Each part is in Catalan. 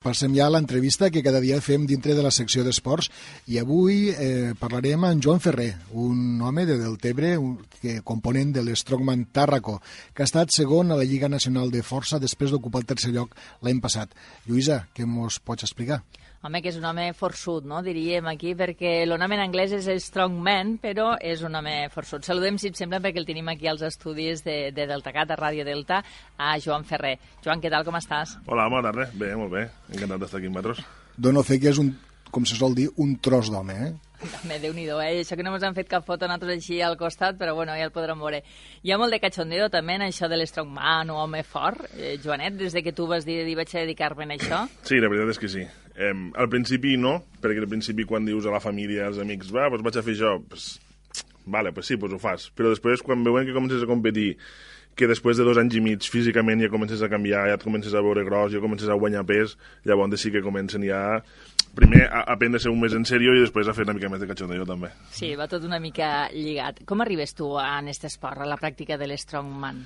Passem ja a l'entrevista que cada dia fem dintre de la secció d'esports i avui eh, parlarem amb Joan Ferrer, un home de Deltebre, un, que, component de l'Strongman Tàrraco, que ha estat segon a la Lliga Nacional de Força després d'ocupar el tercer lloc l'any passat. Lluïsa, què mos pots explicar? Home, que és un home forçut, no? diríem aquí, perquè el nom en anglès és strongman, però és un home forçut. Saludem, si et sembla, perquè el tenim aquí als estudis de, de Deltacat, a Ràdio Delta, a Joan Ferrer. Joan, què tal, com estàs? Hola, bona tarda. Bé, molt bé. Encantat d'estar aquí amb vosaltres. Dono fe que és un, com se sol dir, un tros d'home, eh? També, déu nhi eh? Això que no ens han fet cap foto nosaltres així al costat, però bueno, ja el podrem veure. Hi ha molt de cachondeo també en això de l'strongman o home fort. Eh, Joanet, des de que tu vas dir, dir vaig a dedicar-me a això? Sí, la veritat és que sí. Eh, al principi no, perquè al principi quan dius a la família, als amics, va, doncs vaig a fer això, pues, vale, pues sí, pues ho fas. Però després, quan veuen que comences a competir, que després de dos anys i mig físicament ja comences a canviar, ja et comences a veure gros, ja comences a guanyar pes, llavors sí que comencen ja primer a, a prendre ser un més en sèrio i després a fer una mica més de cachondeo també. Sí, va tot una mica lligat. Com arribes tu a aquest esport, a la pràctica de l'strongman?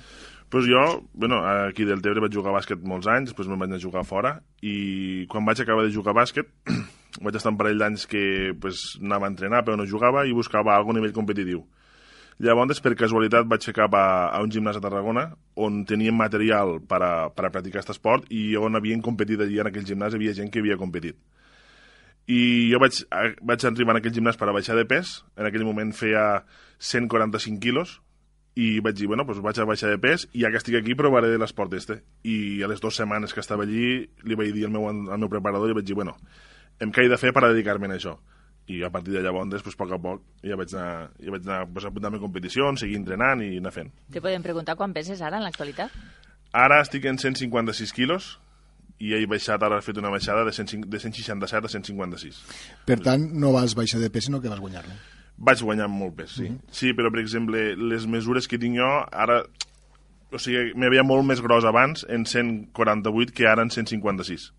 Pues jo, bueno, aquí del Tebre vaig jugar a bàsquet molts anys, després me'n vaig anar a jugar fora, i quan vaig acabar de jugar a bàsquet, vaig estar un parell d'anys que pues, anava a entrenar però no jugava i buscava algun nivell competitiu. Llavors, per casualitat, vaig cap a, a un gimnàs a Tarragona on teníem material per a, per a practicar aquest esport i on havien competit allí en aquell gimnàs, havia gent que havia competit. I jo vaig, vaig arribar en aquell gimnàs per a baixar de pes, en aquell moment feia 145 quilos, i vaig dir, bueno, doncs vaig a baixar de pes i ja que estic aquí provaré l'esport este. I a les dues setmanes que estava allí li vaig dir al meu, al meu preparador i vaig dir, bueno, em he de fer per dedicar-me a això? i a partir de llavors, pues, a poc a poc, ja vaig anar, ja vaig anar pues, apuntant-me a competicions, seguir entrenant i anar fent. Te podem preguntar quan peses ara, en l'actualitat? Ara estic en 156 quilos i he baixat, ara he fet una baixada de, 100, de 167 a 156. Per tant, no vas baixar de pes, sinó que vas guanyar-lo. Vaig guanyar molt pes, sí. Uh -huh. Sí, però, per exemple, les mesures que tinc jo, ara... O sigui, m'hi havia molt més gros abans, en 148, que ara en 156.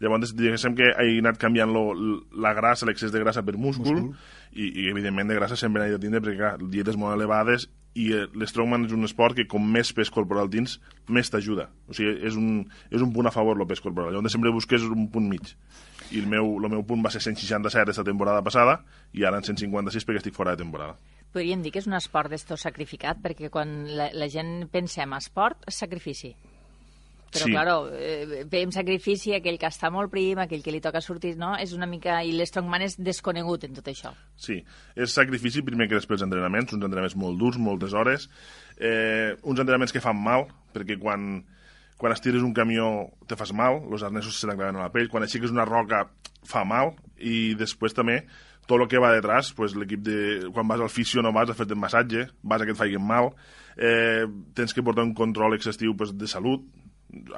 Llavors, diguéssim que he anat canviant lo, la grassa, l'excés de grassa per múscul, múscul. I, i, evidentment, de grassa sempre n'he de tindre, perquè, clar, dietes molt elevades i eh, l'Strongman és un esport que com més pes corporal tens, més t'ajuda. O sigui, és un, és un punt a favor el pes corporal. Llavors sempre busques un punt mig. I el meu, el meu punt va ser 167 aquesta temporada passada i ara en 156 perquè estic fora de temporada. Podríem dir que és un esport d'esto sacrificat perquè quan la, la gent pensem esport, és sacrifici. Però, sí. claro, eh, veiem sacrifici, aquell que està molt prim, aquell que li toca sortir, no? És una mica... I l'Strongman és desconegut en tot això. Sí, és sacrifici primer que després entrenaments, uns entrenaments molt durs, moltes hores, eh, uns entrenaments que fan mal, perquè quan, quan estires un camió te fas mal, els arnesos se t'acaben a la pell, quan aixeques una roca fa mal, i després també tot el que va detrás, pues, l'equip de... Quan vas al fisio no vas a fer-te massatge, vas a que et faiguen mal, eh, tens que portar un control excessiu pues, de salut,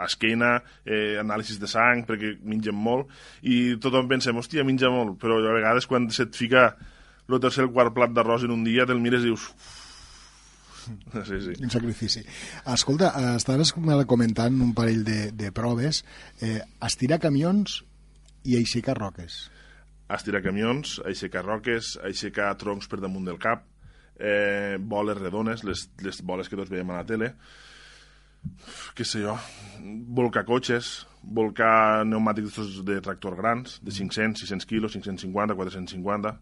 esquena, eh, anàlisis de sang, perquè mengem molt, i tothom pensem, hòstia, menja molt, però a vegades quan se't fica el tercer el quart plat d'arròs en un dia, te'l mires i dius... Sí, sí. Un sacrifici. Escolta, estaves comentant un parell de, de proves. Eh, estirar camions i aixecar roques. Estirar camions, aixecar roques, aixecar troncs per damunt del cap, eh, boles redones, les, les boles que tots veiem a la tele, què sé jo, volcar cotxes, volcar pneumàtics de tractor grans, de 500, 600 quilos, 550, 450...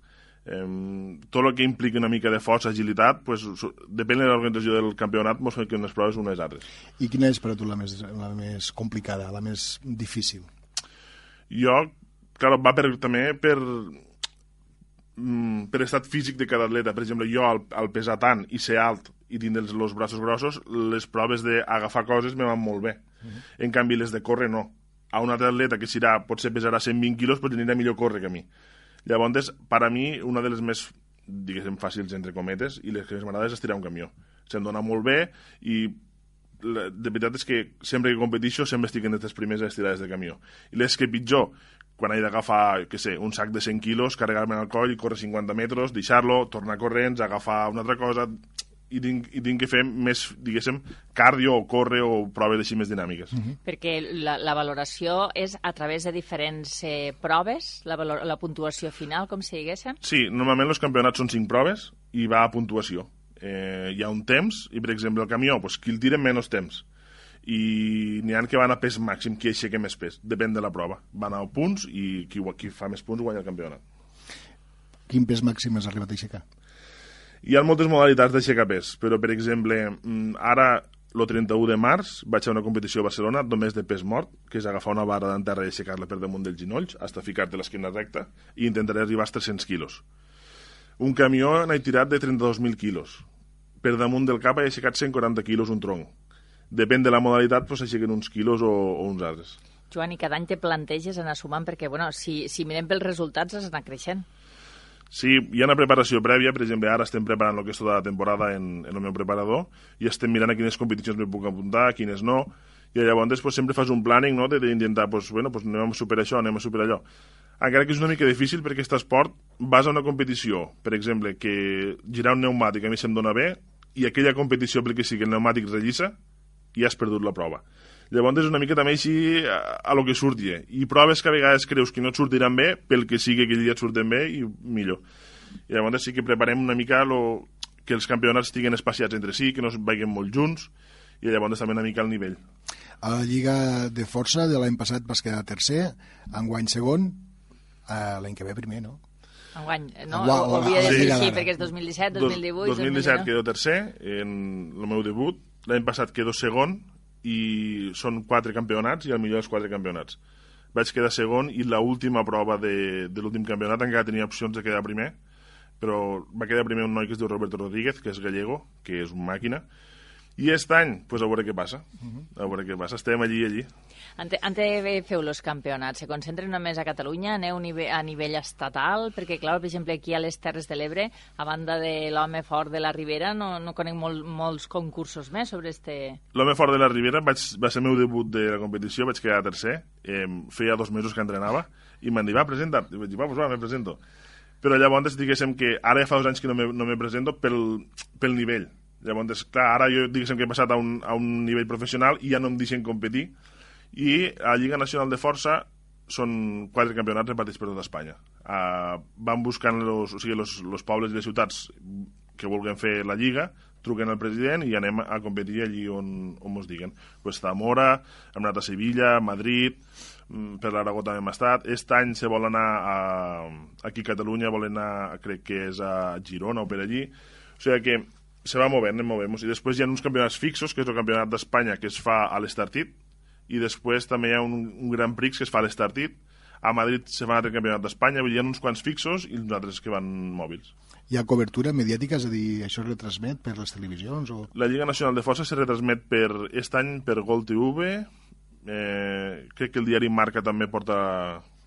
Eh, tot el que implica una mica de força, agilitat, pues, depèn de l'organització del campionat, mos fem que unes proves unes altres. I quina és per a tu la més, la més complicada, la més difícil? Jo, clar, va per, també per, mm, per estat físic de cada atleta. Per exemple, jo, al, al pesar tant i ser alt i tindre els, els braços grossos, les proves d'agafar coses me van molt bé. Uh -huh. En canvi, les de córrer no. A un altre atleta que serà, potser pesarà 120 quilos, però anirà millor córrer que a mi. Llavors, per a mi, una de les més, diguéssim, fàcils, entre cometes, i les que més m'agrada és estirar un camió. Se'm dona molt bé i de veritat és que sempre que competixo sempre estic en aquestes primeres estirades de camió. I les que pitjor, quan he d'agafar, que sé, un sac de 100 quilos, carregar-me al coll, córrer 50 metres, deixar-lo, tornar corrents, agafar una altra cosa, i tinc, i tinc que fer més, diguéssim, cardio o córrer o proves així més dinàmiques. Uh -huh. Perquè la, la valoració és a través de diferents eh, proves, la, valor, la puntuació final, com si diguéssim? Sí, normalment els campionats són cinc proves i va a puntuació. Eh, hi ha un temps, i per exemple el camió, pues, qui el tira menys temps. i n'hi ha que van a pes màxim, qui aixeca més pes, depèn de la prova. Van a punts i qui, qui fa més punts guanya el campionat. Quin pes màxim has arribat a aixecar? Hi ha moltes modalitats d'aixecar pes, però, per exemple, mm, ara, el 31 de març, vaig a una competició a Barcelona només de pes mort, que és agafar una barra d'enterra i aixecar-la per damunt dels ginolls, hasta ficar-te l'esquina recta, i intentaré arribar als 300 quilos. Un camió n'he tirat de 32.000 quilos. Per damunt del cap he aixecat 140 quilos un tronc depèn de la modalitat, doncs aixequen uns quilos o, o uns altres. Joan, i cada any te planteges anar sumant perquè, bueno, si, si mirem pels resultats has d'anar creixent. Sí, hi ha una preparació prèvia, per exemple, ara estem preparant el que és tota la temporada en, en el meu preparador i estem mirant a quines competicions me puc apuntar, a quines no, i llavors pues, sempre fas un planning no, d'intentar, pues, bueno, pues, anem a superar això, anem a superar allò. Encara que és una mica difícil perquè aquest esport vas a una competició, per exemple, que girar un pneumàtic a mi se'm dona bé, i aquella competició, perquè que el pneumàtic relliça, i has perdut la prova. Llavors és una mica també així a, a lo que surti. Eh? I proves que a vegades creus que no et sortiran bé, pel que sigui que aquell dia et surten bé i millor. I llavors sí que preparem una mica lo, que els campionats estiguin espaciats entre si, que no es vagin molt junts, i llavors també una mica el nivell. A la Lliga de Força de l'any passat vas quedar tercer, enguany segon, eh, l'any que ve primer, no? Enguany, no? Enguany, ho havia de dir sí, així, perquè és 2017, 2018... 2017 quedo tercer en el meu debut, l'any passat quedo segon i són quatre campionats i el millor dels quatre campionats. Vaig quedar segon i l última prova de, de l'últim campionat encara tenia opcions de quedar primer, però va quedar primer un noi que es diu Roberto Rodríguez, que és gallego, que és una màquina, i aquest any, pues, a veure què passa. Uh -huh. A veure què passa. Estem allí, allí. Ante, ante feu els campionats, se concentren només a Catalunya, aneu a nivell estatal? Perquè, clar, per exemple, aquí a les Terres de l'Ebre, a banda de l'home fort de la Ribera, no, no conec molt, molts concursos més sobre este... L'home fort de la Ribera vaig, va ser el meu debut de la competició, vaig quedar tercer, eh, feia dos mesos que entrenava, i m'han dit, va, presenta, i vaig dir, va, pues va, me presento. Però llavors, diguéssim que ara ja fa dos anys que no me, no me presento pel, pel nivell Llavors, clar, ara jo diguéssim que he passat a un, a un nivell professional i ja no em deixen competir. I a Lliga Nacional de Força són quatre campionats repartits per tota Espanya. Uh, van buscant los, o sigui, los, los pobles i les ciutats que vulguin fer la Lliga, truquen al president i anem a competir allí on, on ens diguen. Pues Zamora, hem anat a Sevilla, Madrid, mm, per l'Aragó també hem estat. Aquest any se vol anar a, aquí a Catalunya, volen anar, crec que és a Girona o per allí. O sigui que se va movent, anem movent I després hi ha uns campionats fixos, que és el campionat d'Espanya, que es fa a l'Estartit, i després també hi ha un, un Gran Prix que es fa a l'Estartit, a Madrid se fa altre campionat d'Espanya, hi ha uns quants fixos i uns altres que van mòbils. Hi ha cobertura mediàtica, és a dir, això es retransmet per les televisions? O... La Lliga Nacional de Força se retransmet per, aquest any per Gol TV, eh, crec que el diari Marca també porta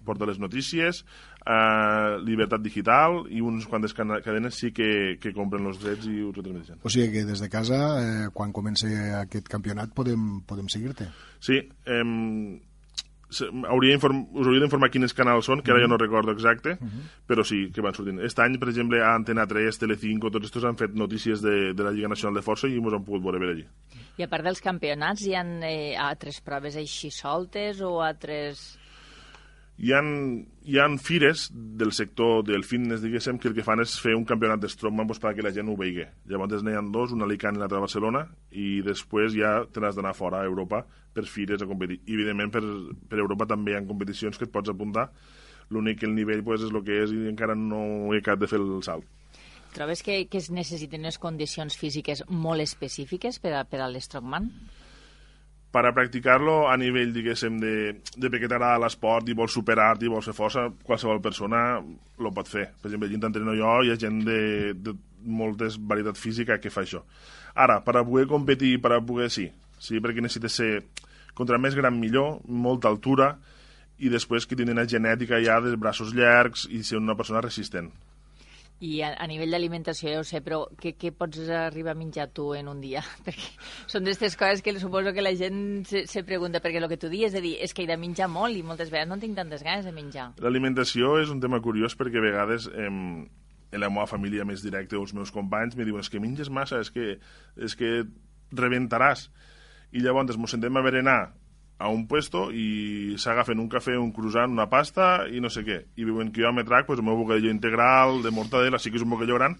porta les notícies, eh, Libertat Digital i uns quantes cadenes sí que, que compren els drets i ho retransmeten. O sigui que des de casa, eh, quan comenci aquest campionat, podem, podem seguir-te? Sí, eh, hauria us hauria d'informar quins canals són, que ara jo no recordo exacte, uh -huh. però sí que van sortint. Aquest any, per exemple, a Antena 3, Telecinco, tots estos han fet notícies de, de la Lliga Nacional de Força i ens han pogut veure allí. I a part dels campionats, hi ha eh, altres proves així soltes o altres hi ha, hi ha fires del sector del fitness, diguéssim, que el que fan és fer un campionat de strongman doncs, perquè la gent ho vegi. Llavors n'hi ha dos, un a Alicant i l'altre a Barcelona, i després ja te n'has d'anar fora a Europa per fires a competir. I, evidentment, per, per Europa també hi ha competicions que et pots apuntar, l'únic que el nivell pues, és el que és i encara no he acabat de fer el salt. Trobes que, que es necessiten unes condicions físiques molt específiques per a, per a l'estrongman? Per a practicar-lo a nivell, diguéssim, de, de que t'agrada l'esport i vols superar-te i vols fer força, qualsevol persona lo pot fer. Per exemple, gent entreno jo i hi ha gent de, de moltes varietat física que fa això. Ara, per a poder competir, per a poder... Sí, sí perquè necessites ser... Contra més gran millor, molta altura, i després que tenen una genètica ja dels braços llargs i ser una persona resistent. I a, a nivell d'alimentació ja ho sé, però què, què pots arribar a menjar tu en un dia? Perquè són d'aquestes coses que suposo que la gent se, se pregunta, perquè el que tu dius és dir, és que he de menjar molt i moltes vegades no tinc tantes ganes de menjar. L'alimentació és un tema curiós perquè a vegades em, en la meva família més directa o els meus companys me diuen és que menges massa, és que, és que rebentaràs. I llavors ens sentem a berenar a un puesto i s'agafen un cafè, un croissant, una pasta i no sé què. I veuen que jo me trac pues, el meu bocadillo integral de mortadela, sí que és un bocadillo gran,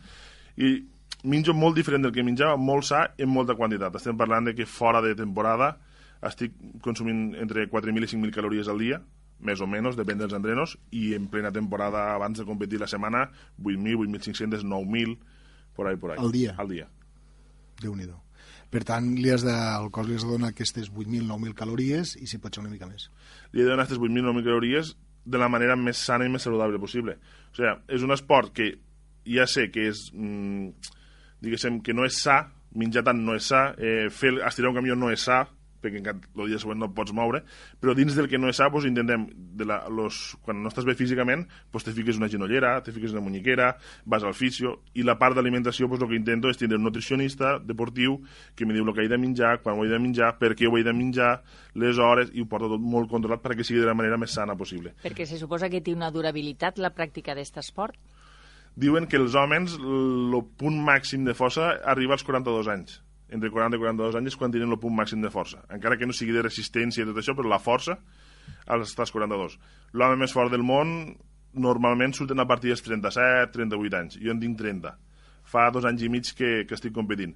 i menjo molt diferent del que menjava, molt sa en molta quantitat. Estem parlant de que fora de temporada estic consumint entre 4.000 i 5.000 calories al dia, més o menys, depèn dels entrenos, i en plena temporada, abans de competir la setmana, 8.000, 8.500, 9.000, por ahí, por ahí. Al dia? Al dia. déu nhi Per tant, li has de, el cos li has de donar aquestes 8.000, 9.000 calories i si pot ser una mica més. Li he de donar aquestes 8.000, 9.000 calories de la manera més sana i més saludable possible. O sigui, és un esport que ja sé que és, mmm, diguéssim, que no és sa, menjar tant no és sa, eh, fer, estirar un camió no és sa, perquè el dia següent no pots moure, però dins del que no és sa, pues, intentem, de la, los, quan no estàs bé físicament, pues, te fiques una genollera, te fiques una muñequera, vas al fisio, i la part d'alimentació, pues, el que intento és tindre un nutricionista deportiu que me diu el que he de menjar, quan ho he de menjar, per què ho he de menjar, les hores, i ho porto tot molt controlat perquè sigui de la manera més sana possible. Perquè se suposa que té una durabilitat la pràctica d'aquest esport? Diuen que els homes, el punt màxim de força arriba als 42 anys entre 40 i 42 anys és quan tenen el punt màxim de força. Encara que no sigui de resistència i tot això, però la força als estàs 42. L'home més fort del món normalment surten a partir dels 37, 38 anys. Jo en tinc 30. Fa dos anys i mig que, que estic competint.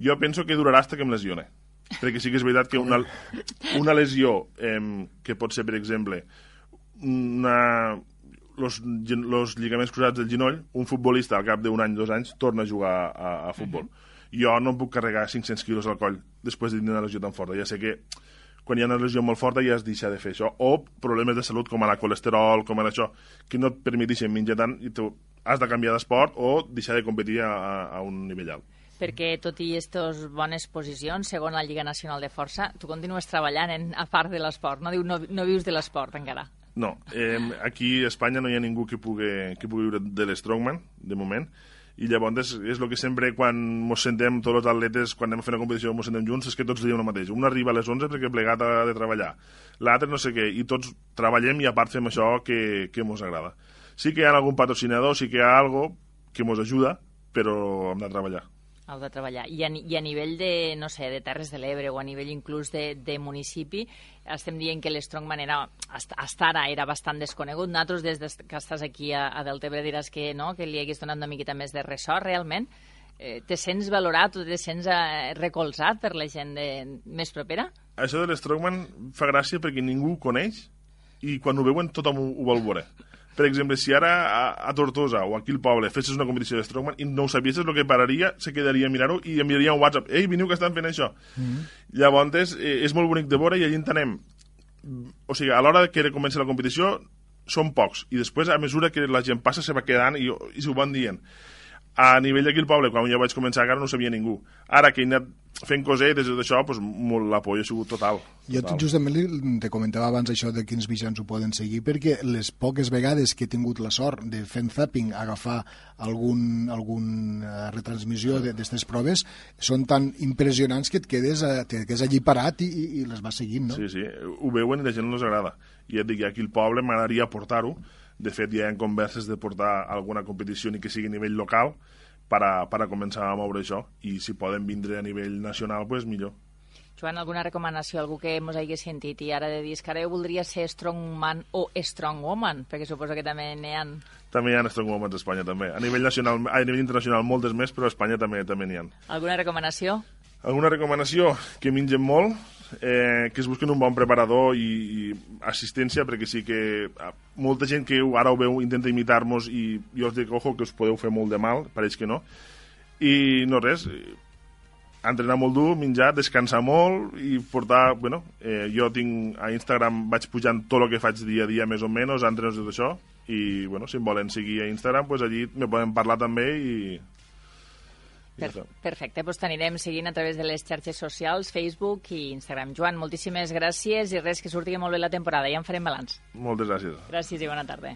Jo penso que durarà fins que em lesione. Perquè sí que és veritat que una, una lesió, eh, que pot ser, per exemple, una, los, los lligaments cruzats del ginoll, un futbolista al cap d'un any, dos anys, torna a jugar a, a futbol. Uh -huh jo no em puc carregar 500 quilos al coll després de tenir una lesió tan forta. Ja sé que quan hi ha una lesió molt forta ja es deixa de fer això. O problemes de salut com la colesterol, com això, que no et permeteixen menjar tant i tu has de canviar d'esport o deixar de competir a, a un nivell alt perquè tot i aquestes bones posicions, segons la Lliga Nacional de Força, tu continues treballant en, a part de l'esport, no, Diu, no, no vius de l'esport encara. No, eh, aquí a Espanya no hi ha ningú que pugui, que pugui viure de l'Strongman, de moment, i llavors és, el que sempre quan ens sentem tots els atletes, quan anem a fer una competició ens sentem junts, és que tots diem el mateix. Un arriba a les 11 perquè plegat ha de treballar. L'altre no sé què, i tots treballem i a part fem això que, que ens agrada. Sí que hi ha algun patrocinador, sí que hi ha algo que ens ajuda, però hem de treballar heu de treballar. I a, I a nivell de, no sé, de Terres de l'Ebre o a nivell inclús de, de municipi, estem dient que l'Strongman era, hasta, ara era bastant desconegut. Nosaltres, des de que estàs aquí a, a Deltebre, diràs que, no, que li hagués donat una miqueta més de ressò, realment. Eh, te sents valorat o te sents eh, recolzat per la gent de, més propera? Això de l'Strongman fa gràcia perquè ningú ho coneix i quan ho veuen tothom ho, ho vol veure per exemple, si ara a, a Tortosa o aquí al poble fessis una competició de Strongman i no ho sabies, el que pararia, se quedaria a mirar-ho i enviaria un WhatsApp. Ei, veniu que estan fent això. Mm -hmm. Llavors, eh, és molt bonic de veure i allà entenem. O sigui, a l'hora que comença la competició són pocs i després, a mesura que la gent passa, se va quedant i, i s'ho van dient a nivell d'aquí al poble, quan jo vaig començar encara no sabia ningú. Ara que he anat fent cosetes i d'això, doncs, l'apoyo ha sigut total. Jo total. justament li, te comentava abans això de quins mitjans ho poden seguir, perquè les poques vegades que he tingut la sort de fent zapping agafar algun, algun uh, retransmissió d'aquestes proves són tan impressionants que et quedes, uh, te quedes allí parat i, i, i les vas seguint, no? Sí, sí, ho veuen i la gent no els agrada. I et dic, aquí al poble m'agradaria portar-ho, de fet, ja hi ha converses de portar alguna competició ni que sigui a nivell local per a, per a començar a moure això i si poden vindre a nivell nacional, pues millor. Joan, alguna recomanació, algú que ens hagi sentit i ara de dir que ara jo voldria ser strongman o strongwoman, perquè suposo que també n'hi ha... També hi ha strongwoman a Espanya, també. A nivell, nacional, a nivell internacional moltes més, però a Espanya també també n'hi ha. Alguna recomanació? Alguna recomanació? Que mengen molt, eh, que es busquen un bon preparador i, i assistència, perquè sí que eh, molta gent que ara ho veu intenta imitar-nos i jo us dic, ojo, que us podeu fer molt de mal, pareix que no. I no res, eh, entrenar molt dur, menjar, descansar molt i portar, bueno, eh, jo tinc a Instagram, vaig pujant tot el que faig dia a dia, més o menys, entrenos i tot això, i, bueno, si em volen seguir a Instagram, pues allí me poden parlar també i per, perfecte, doncs t'anirem seguint a través de les xarxes socials, Facebook i Instagram. Joan, moltíssimes gràcies i res, que surti molt bé la temporada, ja en farem balanç. Moltes gràcies. Gràcies i bona tarda.